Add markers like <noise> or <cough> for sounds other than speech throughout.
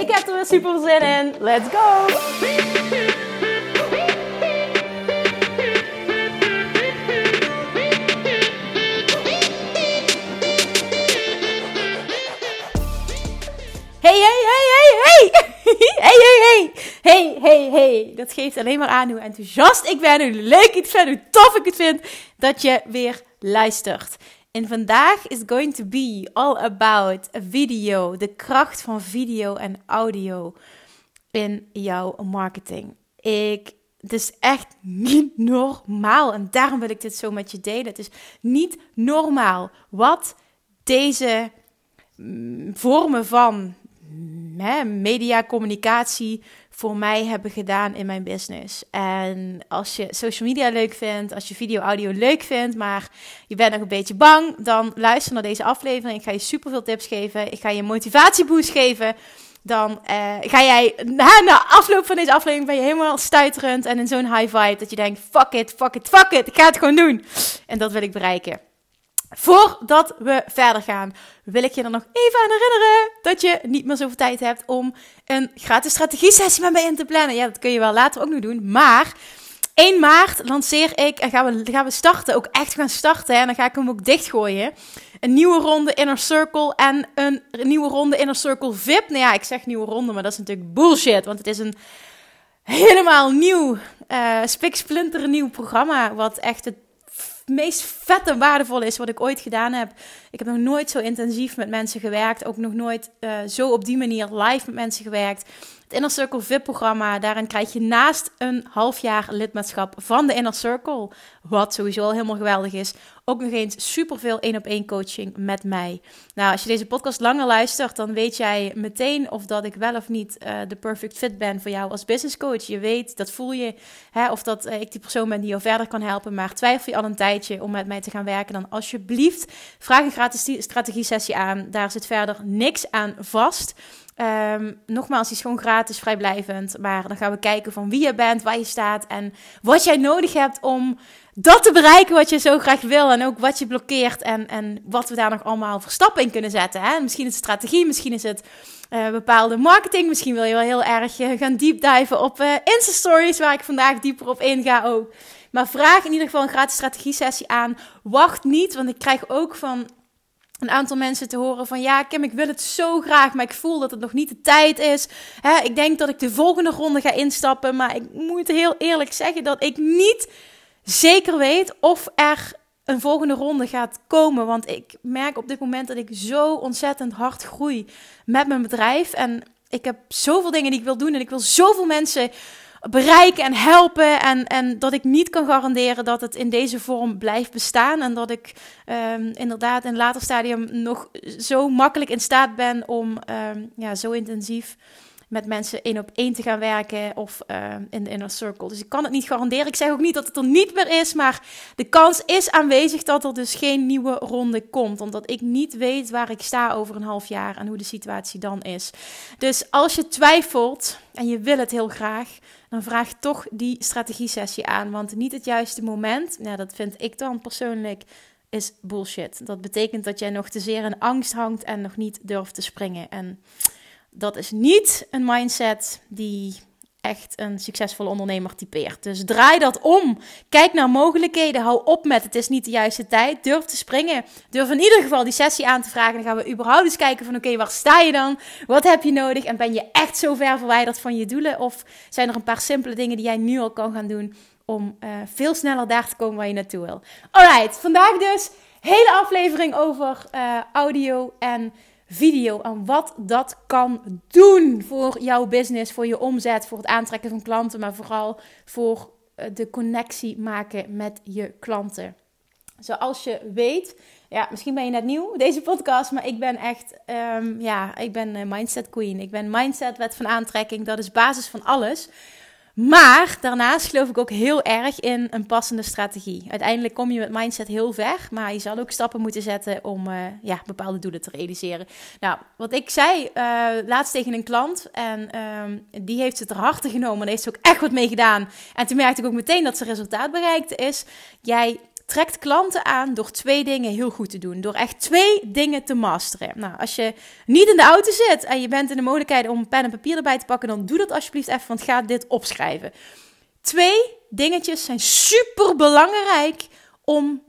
Ik heb er weer super zin in. Let's go! Hey, hey, hey, hey, hey! <laughs> Hey, hey, hey! Hey, hey, hey! Dat geeft alleen maar aan hoe enthousiast ik ben, hoe leuk ik het vind, hoe tof ik het vind dat je weer luistert. En vandaag is going to be all about video, de kracht van video en audio in jouw marketing. Ik, het is echt niet normaal en daarom wil ik dit zo met je delen. Het is niet normaal wat deze mm, vormen van hè, media, communicatie voor mij hebben gedaan in mijn business. En als je social media leuk vindt, als je video, audio leuk vindt, maar je bent nog een beetje bang, dan luister naar deze aflevering. Ik ga je super veel tips geven. Ik ga je motivatieboost geven. Dan uh, ga jij na, na afloop van deze aflevering ben je helemaal stuiterend en in zo'n high vibe dat je denkt: fuck it, fuck it, fuck it, ik ga het gewoon doen. En dat wil ik bereiken. Voordat we verder gaan, wil ik je er nog even aan herinneren dat je niet meer zoveel tijd hebt om een gratis strategie-sessie met mij in te plannen. Ja, dat kun je wel later ook nog doen. Maar 1 maart lanceer ik en gaan we, gaan we starten, ook echt gaan starten. En dan ga ik hem ook dichtgooien. Een nieuwe ronde Inner Circle en een nieuwe ronde Inner Circle VIP. Nou ja, ik zeg nieuwe ronde, maar dat is natuurlijk bullshit. Want het is een helemaal nieuw, uh, spiksplinter nieuw programma. Wat echt het meest vette en waardevolle is wat ik ooit gedaan heb. Ik heb nog nooit zo intensief met mensen gewerkt. Ook nog nooit uh, zo op die manier live met mensen gewerkt. Het Inner Circle VIP-programma, daarin krijg je naast een half jaar lidmaatschap van de Inner Circle, wat sowieso al helemaal geweldig is, ook nog eens superveel één op één coaching met mij. Nou, als je deze podcast langer luistert, dan weet jij meteen of dat ik wel of niet uh, de perfect fit ben voor jou als business coach. Je weet, dat voel je, hè, of dat uh, ik die persoon ben die jou verder kan helpen. Maar twijfel je al een tijdje om met mij te gaan werken, dan alsjeblieft vraag een gratis strategie sessie aan. Daar zit verder niks aan vast. Um, nogmaals, die is gewoon gratis, vrijblijvend. Maar dan gaan we kijken van wie je bent, waar je staat en wat jij nodig hebt om dat te bereiken wat je zo graag wil. En ook wat je blokkeert en, en wat we daar nog allemaal voor stappen in kunnen zetten. Hè? Misschien is het strategie, misschien is het uh, bepaalde marketing. Misschien wil je wel heel erg uh, gaan deep diven op uh, Insta-stories, waar ik vandaag dieper op inga ook. Maar vraag in ieder geval een gratis strategie-sessie aan. Wacht niet, want ik krijg ook van een aantal mensen te horen van ja, Kim, ik wil het zo graag, maar ik voel dat het nog niet de tijd is. Hè, ik denk dat ik de volgende ronde ga instappen, maar ik moet heel eerlijk zeggen dat ik niet zeker weet of er een volgende ronde gaat komen. Want ik merk op dit moment dat ik zo ontzettend hard groei met mijn bedrijf. En ik heb zoveel dingen die ik wil doen en ik wil zoveel mensen bereiken en helpen. En, en dat ik niet kan garanderen dat het in deze vorm blijft bestaan. En dat ik um, inderdaad in later stadium nog zo makkelijk in staat ben om um, ja, zo intensief met mensen één op één te gaan werken of uh, in de inner circle. Dus ik kan het niet garanderen. Ik zeg ook niet dat het er niet meer is, maar de kans is aanwezig dat er dus geen nieuwe ronde komt, omdat ik niet weet waar ik sta over een half jaar en hoe de situatie dan is. Dus als je twijfelt en je wil het heel graag, dan vraag toch die strategie-sessie aan, want niet het juiste moment. Nou, dat vind ik dan persoonlijk is bullshit. Dat betekent dat jij nog te zeer in angst hangt en nog niet durft te springen. En dat is niet een mindset die echt een succesvolle ondernemer typeert. Dus draai dat om. Kijk naar mogelijkheden. Hou op met het is niet de juiste tijd. Durf te springen. Durf in ieder geval die sessie aan te vragen. Dan gaan we überhaupt eens kijken van oké, waar sta je dan? Wat heb je nodig? En ben je echt zo ver verwijderd van je doelen? Of zijn er een paar simpele dingen die jij nu al kan gaan doen om uh, veel sneller daar te komen waar je naartoe wil? Alright, vandaag dus hele aflevering over uh, audio en video en wat dat kan doen voor jouw business, voor je omzet, voor het aantrekken van klanten, maar vooral voor eh, de connectie maken met je klanten. Zoals je weet, ja, misschien ben je net nieuw, <laughs> deze podcast, maar ik ben echt, um, ja, ik ben een mindset queen. Ik ben mindset, wet van aantrekking, dat is basis van alles. Maar daarnaast geloof ik ook heel erg in een passende strategie. Uiteindelijk kom je met mindset heel ver, maar je zal ook stappen moeten zetten om uh, ja, bepaalde doelen te realiseren. Nou, wat ik zei uh, laatst tegen een klant, en um, die heeft het er harte genomen en heeft ze ook echt wat mee gedaan. En toen merkte ik ook meteen dat ze resultaat bereikte, is jij trekt klanten aan door twee dingen heel goed te doen. Door echt twee dingen te masteren. Nou, als je niet in de auto zit en je bent in de mogelijkheid om pen en papier erbij te pakken, dan doe dat alsjeblieft even, want ga dit opschrijven. Twee dingetjes zijn super belangrijk om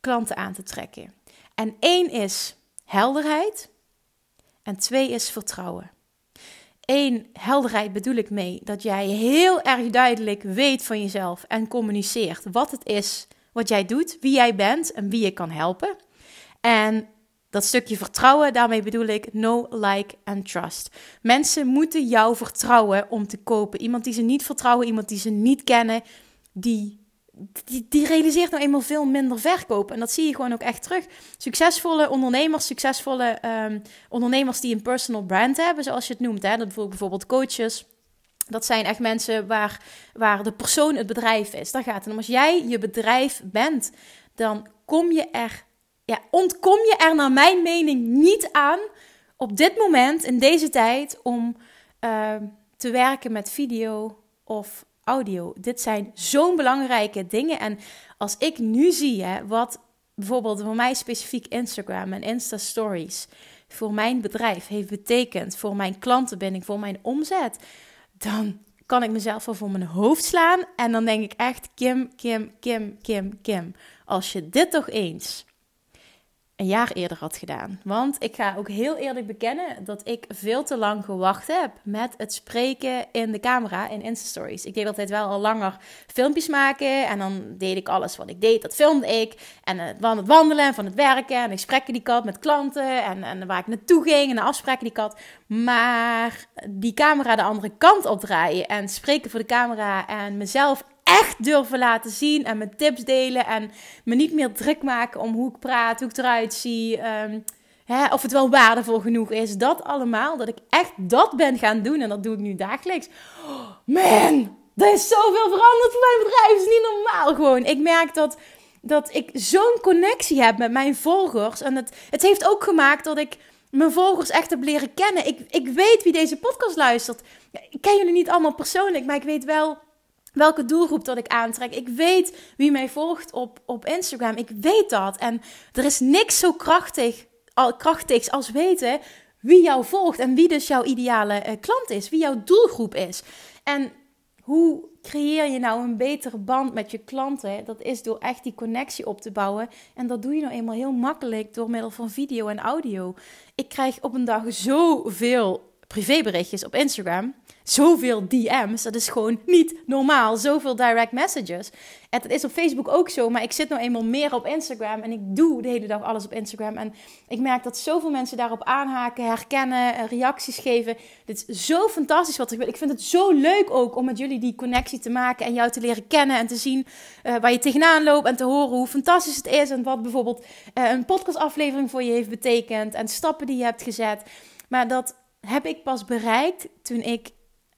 klanten aan te trekken. En één is helderheid en twee is vertrouwen. Eén, helderheid bedoel ik mee dat jij heel erg duidelijk weet van jezelf en communiceert wat het is wat jij doet, wie jij bent en wie je kan helpen. En dat stukje vertrouwen, daarmee bedoel ik no, like en trust. Mensen moeten jou vertrouwen om te kopen. Iemand die ze niet vertrouwen, iemand die ze niet kennen, die, die, die realiseert nou eenmaal veel minder verkoop. En dat zie je gewoon ook echt terug. Succesvolle ondernemers, succesvolle um, ondernemers die een personal brand hebben, zoals je het noemt. Hè? Dat bijvoorbeeld coaches dat zijn echt mensen waar, waar de persoon het bedrijf is. Daar gaat het om. Als jij je bedrijf bent, dan kom je er, ja, ontkom je er naar mijn mening niet aan op dit moment, in deze tijd, om uh, te werken met video of audio. Dit zijn zo'n belangrijke dingen. En als ik nu zie hè, wat bijvoorbeeld voor mij specifiek Instagram en Insta Stories voor mijn bedrijf heeft betekend, voor mijn klantenbinding, voor mijn omzet dan kan ik mezelf wel voor mijn hoofd slaan. En dan denk ik echt, Kim, Kim, Kim, Kim, Kim. Als je dit toch eens een jaar eerder had gedaan. Want ik ga ook heel eerlijk bekennen dat ik veel te lang gewacht heb met het spreken in de camera in Insta-stories. Ik deed altijd wel al langer filmpjes maken en dan deed ik alles wat ik deed, dat filmde ik. En uh, van het wandelen en van het werken en gesprekken die ik had met klanten en, en waar ik naartoe ging en de afspraken die ik had. Maar die camera de andere kant opdraaien en spreken voor de camera en mezelf echt durven laten zien en mijn tips delen en me niet meer druk maken om hoe ik praat, hoe ik eruit zie, um, hè, of het wel waardevol genoeg is. Dat allemaal, dat ik echt dat ben gaan doen en dat doe ik nu dagelijks. Oh, man, er is zoveel veranderd voor mijn bedrijf. Het is niet normaal gewoon. Ik merk dat, dat ik zo'n connectie heb met mijn volgers en het, het heeft ook gemaakt dat ik mijn volgers echt heb leren kennen. Ik, ik weet wie deze podcast luistert. Ik ken jullie niet allemaal persoonlijk, maar ik weet wel welke doelgroep dat ik aantrek. Ik weet wie mij volgt op, op Instagram. Ik weet dat. En er is niks zo krachtig, krachtigs als weten wie jou volgt en wie dus jouw ideale uh, klant is, wie jouw doelgroep is. En hoe creëer je nou een betere band met je klanten? Dat is door echt die connectie op te bouwen. En dat doe je nou eenmaal heel makkelijk door middel van video en audio. Ik krijg op een dag zoveel privéberichtjes op Instagram. Zoveel DM's, dat is gewoon niet normaal. Zoveel direct messages. En dat is op Facebook ook zo, maar ik zit nou eenmaal meer op Instagram en ik doe de hele dag alles op Instagram. En ik merk dat zoveel mensen daarop aanhaken, herkennen, eh, reacties geven. Dit is zo fantastisch wat ik wil. Ik vind het zo leuk ook om met jullie die connectie te maken en jou te leren kennen en te zien uh, waar je tegenaan loopt en te horen hoe fantastisch het is en wat bijvoorbeeld uh, een podcastaflevering voor je heeft betekend en stappen die je hebt gezet. Maar dat heb ik pas bereikt toen ik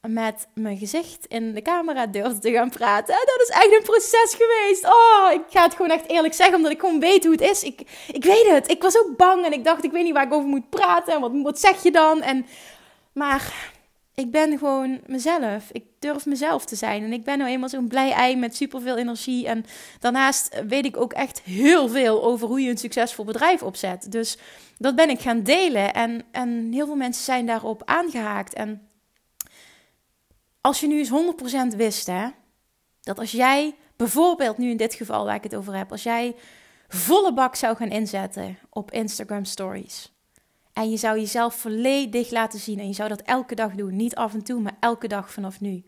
met mijn gezicht in de camera durfde te gaan praten. En dat is echt een proces geweest. Oh, ik ga het gewoon echt eerlijk zeggen, omdat ik gewoon weet hoe het is. Ik, ik weet het. Ik was ook bang en ik dacht, ik weet niet waar ik over moet praten. En wat, wat zeg je dan? En, maar ik ben gewoon mezelf. Ik durf mezelf te zijn. En ik ben nou eenmaal zo'n blij ei met superveel energie. En daarnaast weet ik ook echt heel veel over hoe je een succesvol bedrijf opzet. Dus dat ben ik gaan delen. En, en heel veel mensen zijn daarop aangehaakt. En als je nu eens 100% wist, hè, dat als jij bijvoorbeeld nu in dit geval waar ik het over heb, als jij volle bak zou gaan inzetten op Instagram Stories. En je zou jezelf volledig laten zien. En je zou dat elke dag doen. Niet af en toe, maar elke dag vanaf nu.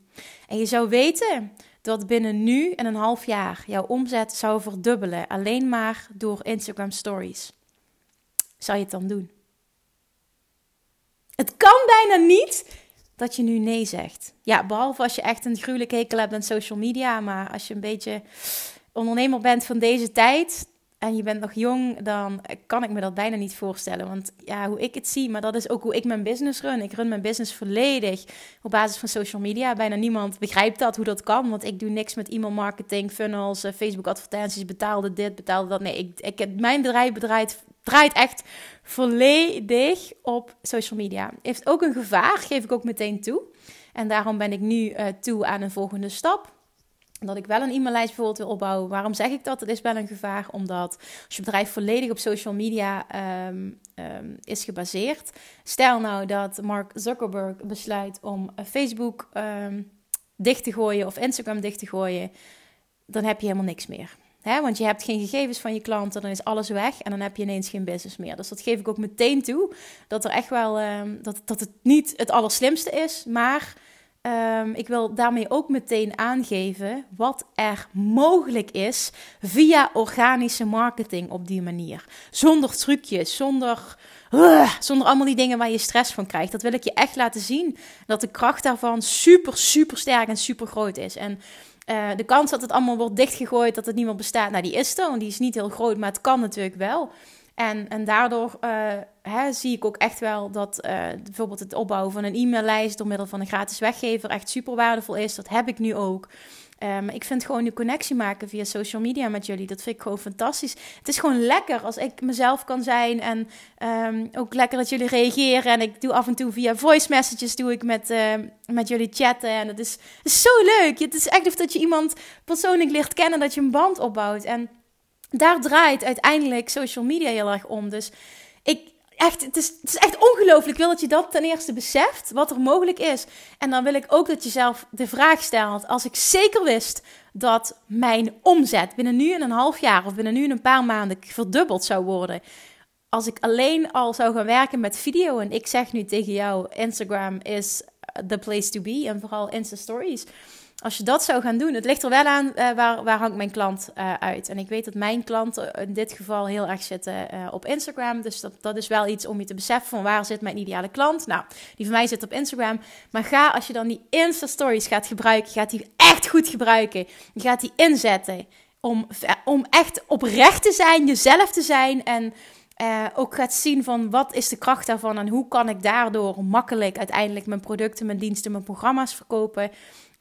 En je zou weten dat binnen nu en een half jaar jouw omzet zou verdubbelen. Alleen maar door Instagram Stories. Zou je het dan doen? Het kan bijna niet dat je nu nee zegt. Ja, behalve als je echt een gruwelijk hekel hebt aan social media. Maar als je een beetje ondernemer bent van deze tijd, en je bent nog jong, dan kan ik me dat bijna niet voorstellen. Want ja, hoe ik het zie, maar dat is ook hoe ik mijn business run. Ik run mijn business volledig op basis van social media. Bijna niemand begrijpt dat, hoe dat kan. Want ik doe niks met e-mail marketing, funnels, eh, Facebook advertenties, betaalde dit, betaalde dat. Nee, ik, ik, mijn bedrijf draait, draait echt volledig op social media. Heeft ook een gevaar, geef ik ook meteen toe. En daarom ben ik nu uh, toe aan een volgende stap dat ik wel een e-maillijst bijvoorbeeld wil opbouwen. Waarom zeg ik dat? Het is wel een gevaar, omdat als je bedrijf volledig op social media ehm, ehm, is gebaseerd. Stel nou dat Mark Zuckerberg besluit om Facebook um, dicht te gooien of Instagram dicht te gooien, dan heb je helemaal niks meer. Want je hebt geen gegevens van je klanten, dan is alles weg en dan heb je ineens geen business meer. Dus dat geef ik ook meteen toe. Dat er echt wel dat, dat het niet het allerslimste is, maar Um, ik wil daarmee ook meteen aangeven wat er mogelijk is via organische marketing op die manier. Zonder trucjes, zonder, zonder allemaal die dingen waar je stress van krijgt. Dat wil ik je echt laten zien. Dat de kracht daarvan super, super sterk en super groot is. En uh, de kans dat het allemaal wordt dichtgegooid, dat het niet meer bestaat, nou die is er. Die is niet heel groot, maar het kan natuurlijk wel. En, en daardoor uh, hè, zie ik ook echt wel dat uh, bijvoorbeeld het opbouwen van een e-maillijst door middel van een gratis weggever echt super waardevol is. Dat heb ik nu ook. Um, ik vind gewoon die connectie maken via social media met jullie, dat vind ik gewoon fantastisch. Het is gewoon lekker als ik mezelf kan zijn en um, ook lekker dat jullie reageren. En ik doe af en toe via voice messages doe ik met, uh, met jullie chatten en dat is, is zo leuk. Het is echt of dat je iemand persoonlijk leert kennen, dat je een band opbouwt. En daar draait uiteindelijk social media heel erg om. Dus ik, echt, het, is, het is echt ongelooflijk. Ik wil dat je dat ten eerste beseft, wat er mogelijk is. En dan wil ik ook dat je zelf de vraag stelt: als ik zeker wist dat mijn omzet binnen nu in een half jaar of binnen nu in een paar maanden verdubbeld zou worden. Als ik alleen al zou gaan werken met video en ik zeg nu tegen jou: Instagram is the place to be en vooral Insta Stories als je dat zou gaan doen, het ligt er wel aan uh, waar, waar hangt mijn klant uh, uit. En ik weet dat mijn klanten in dit geval heel erg zitten uh, op Instagram. Dus dat, dat is wel iets om je te beseffen van waar zit mijn ideale klant. Nou, die van mij zit op Instagram. Maar ga als je dan die Insta Stories gaat gebruiken, gaat die echt goed gebruiken. Je gaat die inzetten om, om echt oprecht te zijn, jezelf te zijn en... Ook gaat zien van wat is de kracht daarvan en hoe kan ik daardoor makkelijk uiteindelijk mijn producten, mijn diensten, mijn programma's verkopen.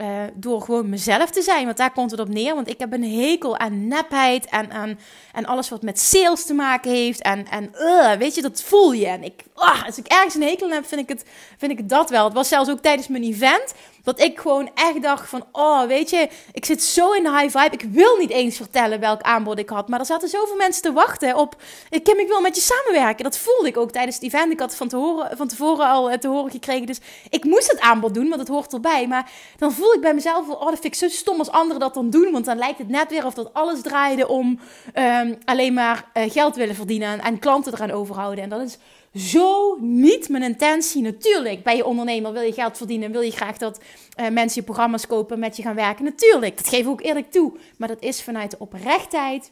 Uh, door gewoon mezelf te zijn. Want daar komt het op neer. Want ik heb een hekel aan nepheid en aan en alles wat met sales te maken heeft. En, en uh, weet je, dat voel je. En ik, uh, als ik ergens een hekel heb, vind ik, het, vind ik dat wel. Het was zelfs ook tijdens mijn event. Dat ik gewoon echt dacht van, oh, weet je, ik zit zo in de high vibe. Ik wil niet eens vertellen welk aanbod ik had. Maar er zaten zoveel mensen te wachten op, Kim, ik wil met je samenwerken. Dat voelde ik ook tijdens het event. Ik had van, te horen, van tevoren al eh, te horen gekregen. Dus ik moest het aanbod doen, want het hoort erbij. Maar dan voel ik bij mezelf, oh, dat vind ik zo stom als anderen dat dan doen. Want dan lijkt het net weer of dat alles draaide om um, alleen maar uh, geld willen verdienen en, en klanten eraan overhouden. En dat is zo niet mijn intentie. Natuurlijk, bij je ondernemer wil je geld verdienen, wil je graag dat uh, mensen je programma's kopen, met je gaan werken. Natuurlijk, dat geef ik ook eerlijk toe. Maar dat is vanuit de oprechtheid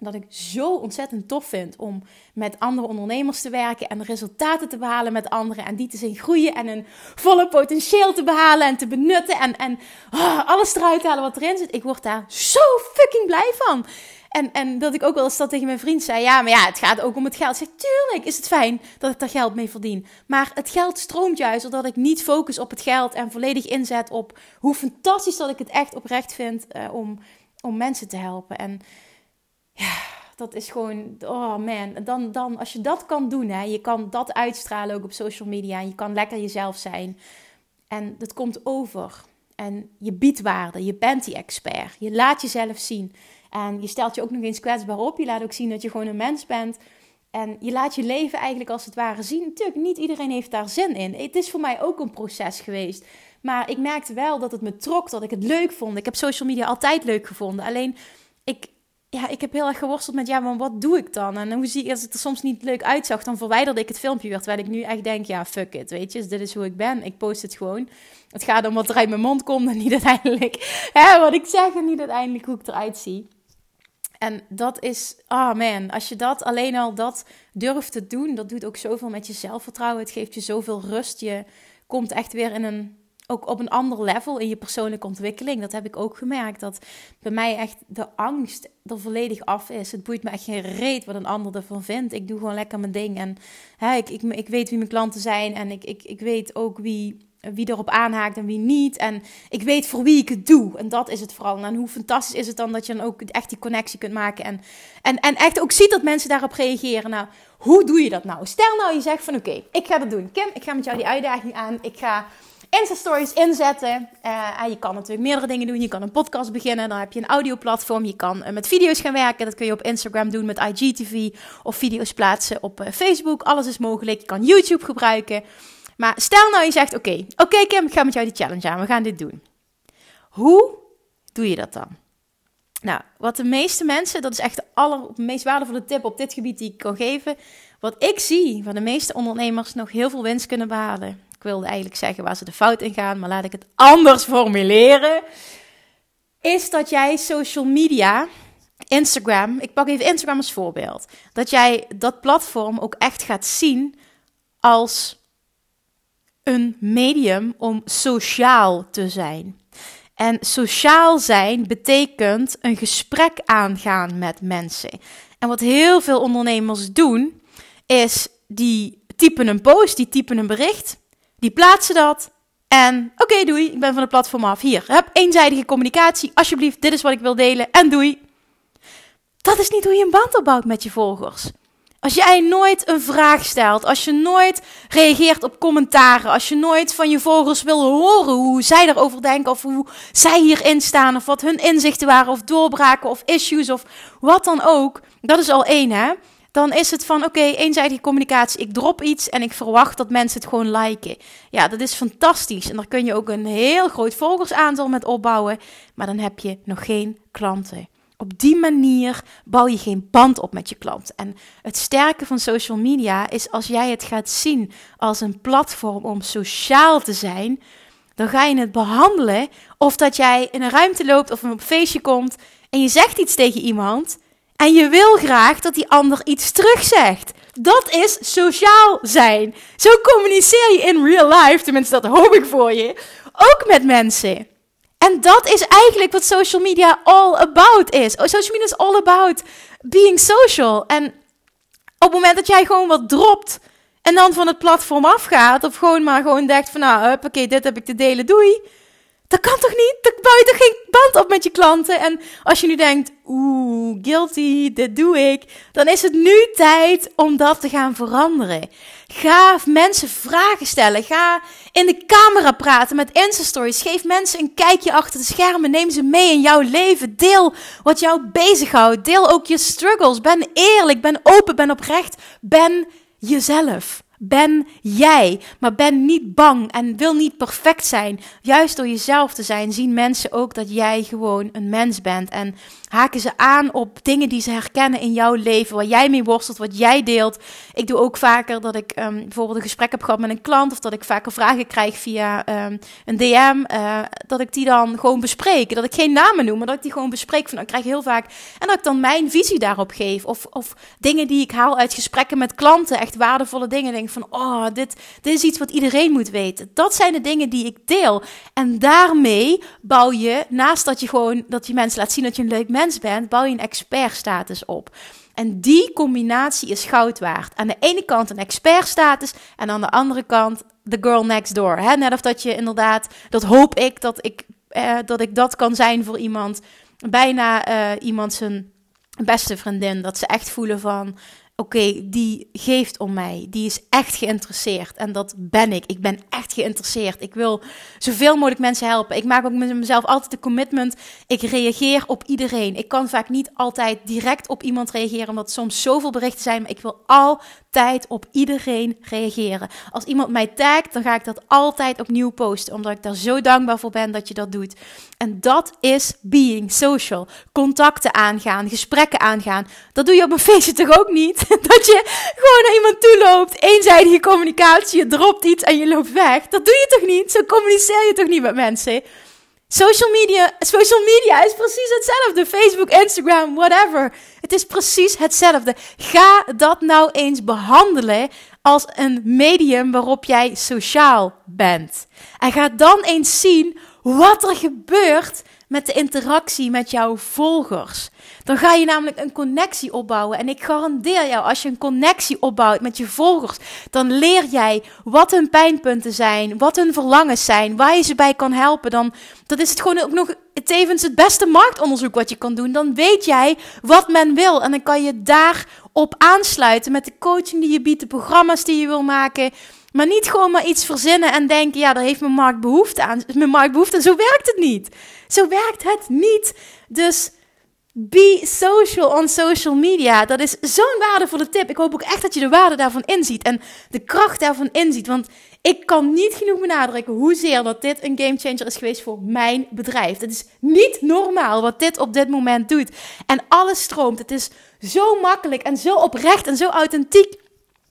dat ik zo ontzettend tof vind om met andere ondernemers te werken en resultaten te behalen met anderen en die te zien groeien en hun volle potentieel te behalen en te benutten en, en oh, alles eruit halen wat erin zit. Ik word daar zo fucking blij van. En, en dat ik ook wel eens dat tegen mijn vriend zei: Ja, maar ja, het gaat ook om het geld. Ik zeg: Tuurlijk is het fijn dat ik daar geld mee verdien. Maar het geld stroomt juist doordat ik niet focus op het geld en volledig inzet op hoe fantastisch dat ik het echt oprecht vind uh, om, om mensen te helpen. En ja, dat is gewoon, oh man, dan, dan als je dat kan doen, hè, je kan dat uitstralen ook op social media en je kan lekker jezelf zijn. En dat komt over. En je biedt waarde, je bent die expert, je laat jezelf zien. En je stelt je ook nog eens kwetsbaar op. Je laat ook zien dat je gewoon een mens bent. En je laat je leven eigenlijk als het ware zien. Natuurlijk, niet iedereen heeft daar zin in. Het is voor mij ook een proces geweest. Maar ik merkte wel dat het me trok, dat ik het leuk vond. Ik heb social media altijd leuk gevonden. Alleen, ik, ja, ik heb heel erg geworsteld met, ja, maar wat doe ik dan? En hoe zie ik, als het er soms niet leuk uitzag, dan verwijderde ik het filmpje weer. Terwijl ik nu echt denk, ja, fuck it, weet je. dit is hoe ik ben. Ik post het gewoon. Het gaat om wat er uit mijn mond komt en niet uiteindelijk <laughs> hè, wat ik zeg en niet uiteindelijk hoe ik eruit zie. En dat is, oh man, als je dat alleen al dat durft te doen, dat doet ook zoveel met je zelfvertrouwen. Het geeft je zoveel rust. Je komt echt weer in een ook op een ander level in je persoonlijke ontwikkeling. Dat heb ik ook gemerkt. Dat bij mij echt de angst er volledig af is. Het boeit me echt geen reet wat een ander ervan vindt. Ik doe gewoon lekker mijn ding. En hè, ik, ik, ik weet wie mijn klanten zijn. En ik, ik, ik weet ook wie, wie erop aanhaakt en wie niet. En ik weet voor wie ik het doe. En dat is het vooral. En hoe fantastisch is het dan dat je dan ook echt die connectie kunt maken. En, en, en echt ook ziet dat mensen daarop reageren. Nou, hoe doe je dat nou? Stel nou je zegt van oké, ik ga dat doen. Kim, ik ga met jou die uitdaging aan. Ik ga Insta-stories inzetten. Uh, je kan natuurlijk meerdere dingen doen. Je kan een podcast beginnen. Dan heb je een audioplatform. Je kan uh, met video's gaan werken. Dat kun je op Instagram doen met IGTV. Of video's plaatsen op uh, Facebook. Alles is mogelijk. Je kan YouTube gebruiken. Maar stel nou je zegt, oké, oké Kim, ik ga met jou die challenge aan. We gaan dit doen. Hoe doe je dat dan? Nou, wat de meeste mensen, dat is echt de aller, meest waardevolle tip op dit gebied die ik kan geven. Wat ik zie, waar de meeste ondernemers nog heel veel winst kunnen behalen. Ik wilde eigenlijk zeggen waar ze de fout in gaan, maar laat ik het anders formuleren. Is dat jij social media, Instagram, ik pak even Instagram als voorbeeld. Dat jij dat platform ook echt gaat zien als een medium om sociaal te zijn. En sociaal zijn betekent een gesprek aangaan met mensen. En wat heel veel ondernemers doen, is die typen een post, die typen een bericht, die plaatsen dat. En oké, doei, ik ben van het platform af. Hier, heb eenzijdige communicatie. Alsjeblieft, dit is wat ik wil delen. En doei. Dat is niet hoe je een band opbouwt met je volgers. Als jij nooit een vraag stelt, als je nooit reageert op commentaren, als je nooit van je volgers wil horen hoe zij erover denken of hoe zij hierin staan of wat hun inzichten waren of doorbraken of issues of wat dan ook, dat is al één hè. Dan is het van oké, eenzijdige communicatie. Ik drop iets en ik verwacht dat mensen het gewoon liken. Ja, dat is fantastisch. En daar kun je ook een heel groot volgersaantal met opbouwen. Maar dan heb je nog geen klanten. Op die manier bouw je geen band op met je klant. En het sterke van social media is als jij het gaat zien als een platform om sociaal te zijn, dan ga je het behandelen of dat jij in een ruimte loopt of op een feestje komt en je zegt iets tegen iemand en je wil graag dat die ander iets terugzegt. Dat is sociaal zijn. Zo communiceer je in real life, tenminste dat hoop ik voor je, ook met mensen. En dat is eigenlijk wat social media all about is. Oh, social media is all about being social. En op het moment dat jij gewoon wat dropt en dan van het platform afgaat, of gewoon maar gewoon denkt van nou, oké, dit heb ik te delen, doei. Dat kan toch niet? Dan bouw je toch geen band op met je klanten? En als je nu denkt, oeh, guilty, dit doe ik. Dan is het nu tijd om dat te gaan veranderen. Ga mensen vragen stellen. Ga in de camera praten met Insta-stories. Geef mensen een kijkje achter de schermen. Neem ze mee in jouw leven. Deel wat jou bezighoudt. Deel ook je struggles. Ben eerlijk, ben open, ben oprecht. Ben jezelf. Ben jij, maar ben niet bang en wil niet perfect zijn. Juist door jezelf te zijn, zien mensen ook dat jij gewoon een mens bent. En haken ze aan op dingen die ze herkennen in jouw leven, waar jij mee worstelt, wat jij deelt. Ik doe ook vaker dat ik um, bijvoorbeeld een gesprek heb gehad met een klant, of dat ik vaker vragen krijg via um, een DM, uh, dat ik die dan gewoon bespreek. Dat ik geen namen noem, maar dat ik die gewoon bespreek. Van, dan krijg ik heel vaak. En dat ik dan mijn visie daarop geef. Of, of dingen die ik haal uit gesprekken met klanten, echt waardevolle dingen. Denk van, oh, dit, dit is iets wat iedereen moet weten. Dat zijn de dingen die ik deel. En daarmee bouw je, naast dat je gewoon, dat je mensen laat zien dat je een leuk mens bent, bouw je een expertstatus op. En die combinatie is goud waard. Aan de ene kant een expertstatus en aan de andere kant the girl next door. Hè? Net of dat je inderdaad, dat hoop ik dat ik, eh, dat ik dat kan zijn voor iemand. Bijna eh, iemand zijn beste vriendin. Dat ze echt voelen van, oké, die geeft om mij. Die is echt geïnteresseerd. En dat ben ik. Ik ben echt geïnteresseerd. Ik wil zoveel mogelijk mensen helpen. Ik maak ook met mezelf altijd de commitment. Ik reageer op iedereen. Ik kan vaak niet altijd direct op iemand reageren, omdat soms zoveel berichten zijn. Maar ik wil altijd op iedereen reageren. Als iemand mij tagt, dan ga ik dat altijd opnieuw posten. Omdat ik daar zo dankbaar voor ben dat je dat doet. En dat is being social. Contacten aangaan, gesprekken aangaan. Dat doe je op een feestje toch ook niet? <laughs> dat je gewoon naar iemand toe loopt, eenzijdige communicatie, je dropt iets en je loopt weg. Dat doe je toch niet? Zo communiceer je toch niet met mensen? Social media, social media is precies hetzelfde. Facebook, Instagram, whatever. Het is precies hetzelfde. Ga dat nou eens behandelen als een medium waarop jij sociaal bent. En ga dan eens zien wat er gebeurt met de interactie met jouw volgers. Dan ga je namelijk een connectie opbouwen. En ik garandeer jou, als je een connectie opbouwt met je volgers, dan leer jij wat hun pijnpunten zijn, wat hun verlangens zijn, waar je ze bij kan helpen. Dan dat is het gewoon ook nog tevens het beste marktonderzoek wat je kan doen. Dan weet jij wat men wil. En dan kan je daarop aansluiten met de coaching die je biedt, de programma's die je wil maken. Maar niet gewoon maar iets verzinnen en denken, ja, daar heeft mijn markt behoefte aan. Mijn markt behoefte aan. Zo werkt het niet. Zo werkt het niet. Dus be social on social media. Dat is zo'n waardevolle tip. Ik hoop ook echt dat je de waarde daarvan inziet en de kracht daarvan inziet. Want ik kan niet genoeg benadrukken hoezeer dat dit een gamechanger is geweest voor mijn bedrijf. Het is niet normaal wat dit op dit moment doet. En alles stroomt. Het is zo makkelijk en zo oprecht en zo authentiek.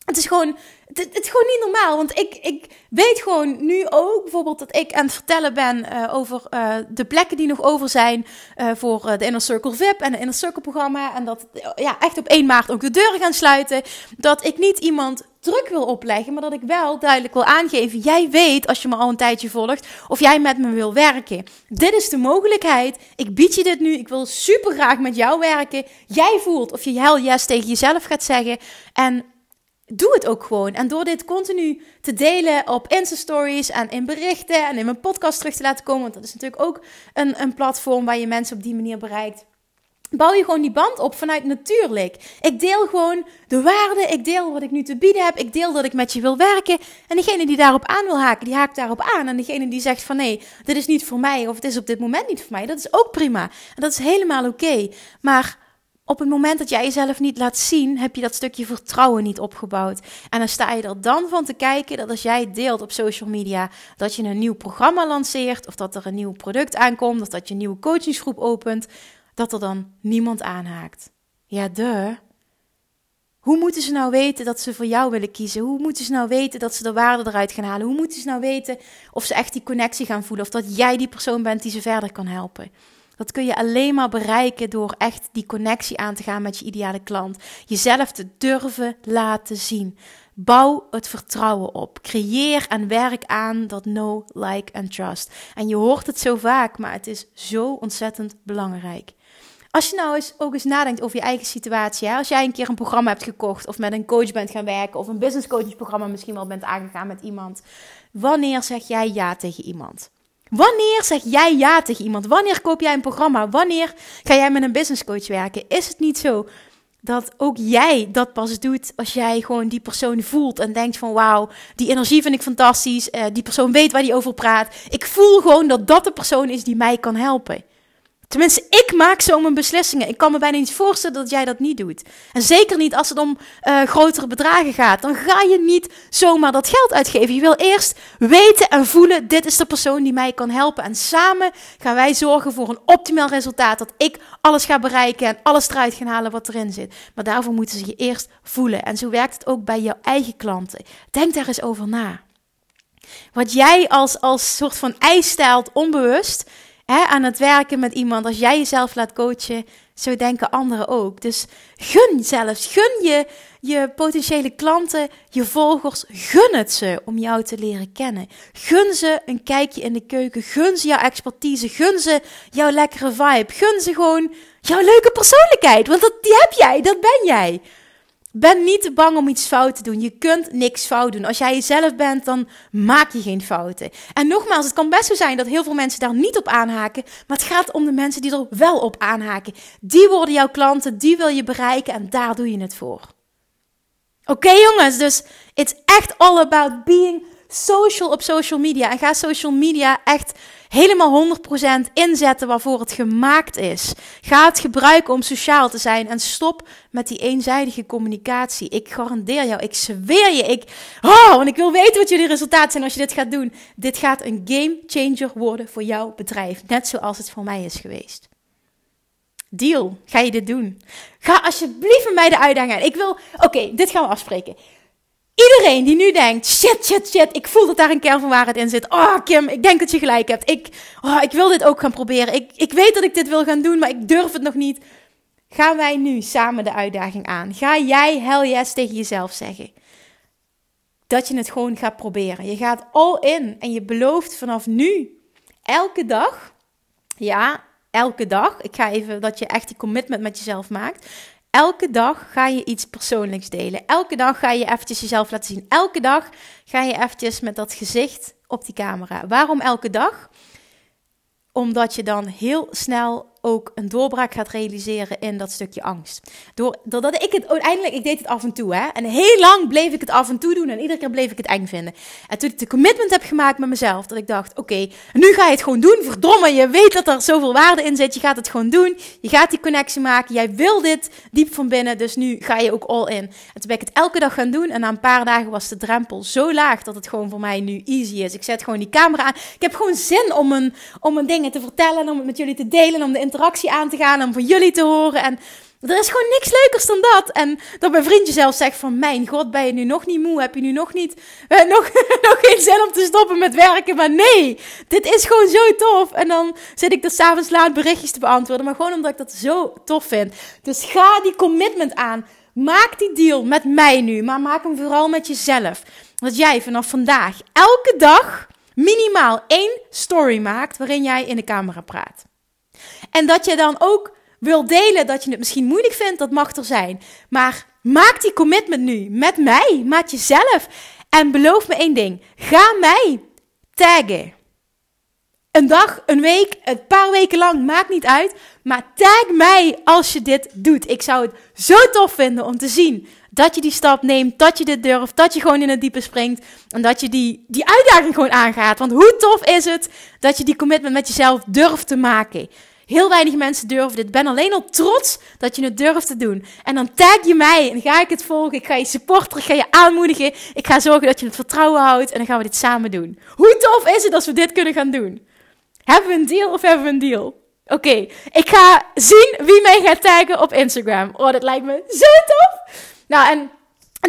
Het is gewoon het, is gewoon niet normaal. Want ik, ik weet gewoon nu ook bijvoorbeeld dat ik aan het vertellen ben uh, over uh, de plekken die nog over zijn uh, voor de Inner Circle VIP en de Inner Circle programma. En dat ja, echt op 1 maart ook de deuren gaan sluiten. Dat ik niet iemand druk wil opleggen, maar dat ik wel duidelijk wil aangeven. Jij weet, als je me al een tijdje volgt, of jij met me wil werken. Dit is de mogelijkheid. Ik bied je dit nu. Ik wil super graag met jou werken. Jij voelt of je hell yes tegen jezelf gaat zeggen. En doe het ook gewoon. En door dit continu te delen op Insta-stories en in berichten en in mijn podcast terug te laten komen, want dat is natuurlijk ook een, een platform waar je mensen op die manier bereikt. Bouw je gewoon die band op vanuit natuurlijk. Ik deel gewoon de waarde, ik deel wat ik nu te bieden heb, ik deel dat ik met je wil werken. En degene die daarop aan wil haken, die haakt daarop aan. En degene die zegt van nee, dit is niet voor mij of het is op dit moment niet voor mij, dat is ook prima. En dat is helemaal oké. Maar op het moment dat jij jezelf niet laat zien, heb je dat stukje vertrouwen niet opgebouwd. En dan sta je er dan van te kijken dat als jij deelt op social media dat je een nieuw programma lanceert, of dat er een nieuw product aankomt, of dat je een nieuwe coachingsgroep opent, dat er dan niemand aanhaakt. Ja, de. Hoe moeten ze nou weten dat ze voor jou willen kiezen? Hoe moeten ze nou weten dat ze de waarde eruit gaan halen? Hoe moeten ze nou weten of ze echt die connectie gaan voelen? Of dat jij die persoon bent die ze verder kan helpen? Dat kun je alleen maar bereiken door echt die connectie aan te gaan met je ideale klant. Jezelf te durven laten zien. Bouw het vertrouwen op. Creëer en werk aan dat know, like en trust. En je hoort het zo vaak, maar het is zo ontzettend belangrijk. Als je nou eens ook eens nadenkt over je eigen situatie. Als jij een keer een programma hebt gekocht of met een coach bent gaan werken of een business coachingsprogramma misschien wel bent aangegaan met iemand. Wanneer zeg jij ja tegen iemand? Wanneer zeg jij ja tegen iemand? Wanneer koop jij een programma? Wanneer ga jij met een business coach werken? Is het niet zo dat ook jij dat pas doet als jij gewoon die persoon voelt en denkt van wauw, die energie vind ik fantastisch, uh, die persoon weet waar die over praat. Ik voel gewoon dat dat de persoon is die mij kan helpen. Tenminste, ik maak zo mijn beslissingen. Ik kan me bijna niet voorstellen dat jij dat niet doet. En zeker niet als het om uh, grotere bedragen gaat. Dan ga je niet zomaar dat geld uitgeven. Je wil eerst weten en voelen: dit is de persoon die mij kan helpen. En samen gaan wij zorgen voor een optimaal resultaat. Dat ik alles ga bereiken en alles eruit ga halen wat erin zit. Maar daarvoor moeten ze je eerst voelen. En zo werkt het ook bij jouw eigen klanten. Denk daar eens over na. Wat jij als, als soort van eis stelt, onbewust aan het werken met iemand, als jij jezelf laat coachen, zo denken anderen ook. Dus gun zelfs, gun je je potentiële klanten, je volgers, gun het ze om jou te leren kennen. Gun ze een kijkje in de keuken, gun ze jouw expertise, gun ze jouw lekkere vibe, gun ze gewoon jouw leuke persoonlijkheid, want dat, die heb jij, dat ben jij. Ben niet te bang om iets fout te doen. Je kunt niks fout doen. Als jij jezelf bent, dan maak je geen fouten. En nogmaals, het kan best zo zijn dat heel veel mensen daar niet op aanhaken. Maar het gaat om de mensen die er wel op aanhaken. Die worden jouw klanten, die wil je bereiken en daar doe je het voor. Oké jongens, dus it's echt all about being social op social media. En ga social media echt helemaal 100% inzetten waarvoor het gemaakt is. Ga het gebruiken om sociaal te zijn en stop met die eenzijdige communicatie. Ik garandeer jou, ik zweer je, ik, oh, want ik wil weten wat jullie resultaten zijn als je dit gaat doen. Dit gaat een game changer worden voor jouw bedrijf, net zoals het voor mij is geweest. Deal, ga je dit doen? Ga alsjeblieft met mij de uitdaging aan. Ik wil, oké, dit gaan we afspreken. Iedereen die nu denkt, shit, shit, shit, ik voel dat daar een kern van waarheid in zit. Oh, Kim, ik denk dat je gelijk hebt. Ik, oh, ik wil dit ook gaan proberen. Ik, ik weet dat ik dit wil gaan doen, maar ik durf het nog niet. Gaan wij nu samen de uitdaging aan? Ga jij hell yes tegen jezelf zeggen? dat je het gewoon gaat proberen. Je gaat all in en je belooft vanaf nu, elke dag, ja, elke dag. Ik ga even dat je echt die commitment met jezelf maakt. Elke dag ga je iets persoonlijks delen. Elke dag ga je eventjes jezelf laten zien. Elke dag ga je eventjes met dat gezicht op die camera. Waarom elke dag? Omdat je dan heel snel ook een doorbraak gaat realiseren in dat stukje angst. doordat ik het uiteindelijk, ik deed het af en toe, hè. En heel lang bleef ik het af en toe doen en iedere keer bleef ik het eng vinden. En toen ik de commitment heb gemaakt met mezelf, dat ik dacht, oké, nu ga je het gewoon doen. Verdomme, je weet dat er zoveel waarde in zit. Je gaat het gewoon doen. Je gaat die connectie maken. Jij wil dit diep van binnen, dus nu ga je ook all in. En toen ben ik het elke dag gaan doen en na een paar dagen was de drempel zo laag dat het gewoon voor mij nu easy is. Ik zet gewoon die camera aan. Ik heb gewoon zin om een, om een dingen te vertellen, om het met jullie te delen, om de interactie aan te gaan, om van jullie te horen. En er is gewoon niks leukers dan dat. En dat mijn vriendje zelf zegt van, mijn god, ben je nu nog niet moe? Heb je nu nog niet, <laughs> eh, nog, <laughs> nog geen zin om te stoppen met werken? Maar nee, dit is gewoon zo tof. En dan zit ik er s'avonds laat berichtjes te beantwoorden. Maar gewoon omdat ik dat zo tof vind. Dus ga die commitment aan. Maak die deal met mij nu, maar maak hem vooral met jezelf. Dat jij vanaf vandaag elke dag minimaal één story maakt waarin jij in de camera praat. En dat je dan ook wil delen dat je het misschien moeilijk vindt, dat mag er zijn. Maar maak die commitment nu met mij, maak jezelf. En beloof me één ding: ga mij taggen. Een dag, een week, een paar weken lang, maakt niet uit. Maar tag mij als je dit doet. Ik zou het zo tof vinden om te zien dat je die stap neemt, dat je dit durft, dat je gewoon in het diepe springt en dat je die, die uitdaging gewoon aangaat. Want hoe tof is het dat je die commitment met jezelf durft te maken? Heel weinig mensen durven dit. Ben alleen al trots dat je het durft te doen. En dan tag je mij en ga ik het volgen. Ik ga je supporteren, ik ga je aanmoedigen. Ik ga zorgen dat je het vertrouwen houdt en dan gaan we dit samen doen. Hoe tof is het als we dit kunnen gaan doen? Hebben we een deal of hebben we een deal? Oké, ik ga zien wie mij gaat taggen op Instagram. Oh, dat lijkt me zo tof. Nou, en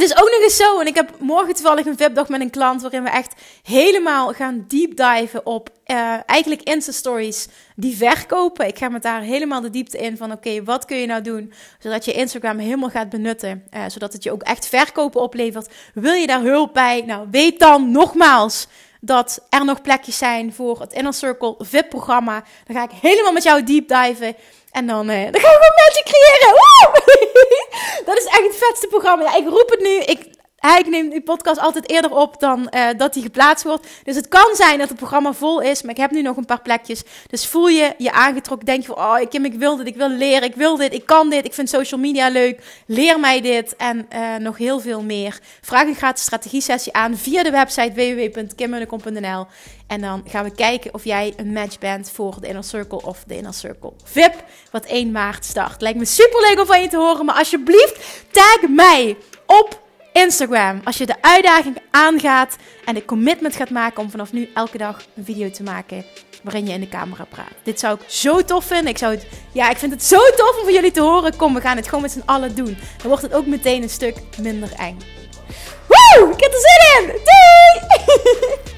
het is ook nog eens zo, en ik heb morgen toevallig een VIP-dag met een klant waarin we echt helemaal gaan deep diven op uh, eigenlijk Insta-stories die verkopen. Ik ga met daar helemaal de diepte in van oké, wat kun je nou doen zodat je Instagram helemaal gaat benutten, uh, zodat het je ook echt verkopen oplevert. Wil je daar hulp bij? Nou, weet dan nogmaals dat er nog plekjes zijn voor het Inner Circle VIP-programma. Dan ga ik helemaal met jou deep diven. En dan, uh, dan gaan we gewoon magic creëren. Woe! <laughs> dat is echt het vetste programma. Ja, ik roep het nu. Ik ik neem die podcast altijd eerder op dan uh, dat die geplaatst wordt. Dus het kan zijn dat het programma vol is, maar ik heb nu nog een paar plekjes. Dus voel je je aangetrokken, denk je van, oh Kim, ik wil dit, ik wil leren, ik wil dit, ik kan dit, ik vind social media leuk. Leer mij dit en uh, nog heel veel meer. Vraag een gratis strategie sessie aan via de website www.kimmunnekom.nl En dan gaan we kijken of jij een match bent voor de Inner Circle of de Inner Circle VIP, wat 1 maart start. Lijkt me super leuk om van je te horen, maar alsjeblieft tag mij op Instagram. Als je de uitdaging aangaat en de commitment gaat maken om vanaf nu elke dag een video te maken waarin je in de camera praat. Dit zou ik zo tof vinden. Ik zou het, ja, ik vind het zo tof om van jullie te horen. Kom, we gaan het gewoon met z'n allen doen. Dan wordt het ook meteen een stuk minder eng. Woe! Ik heb er zin in! Doei! <laughs>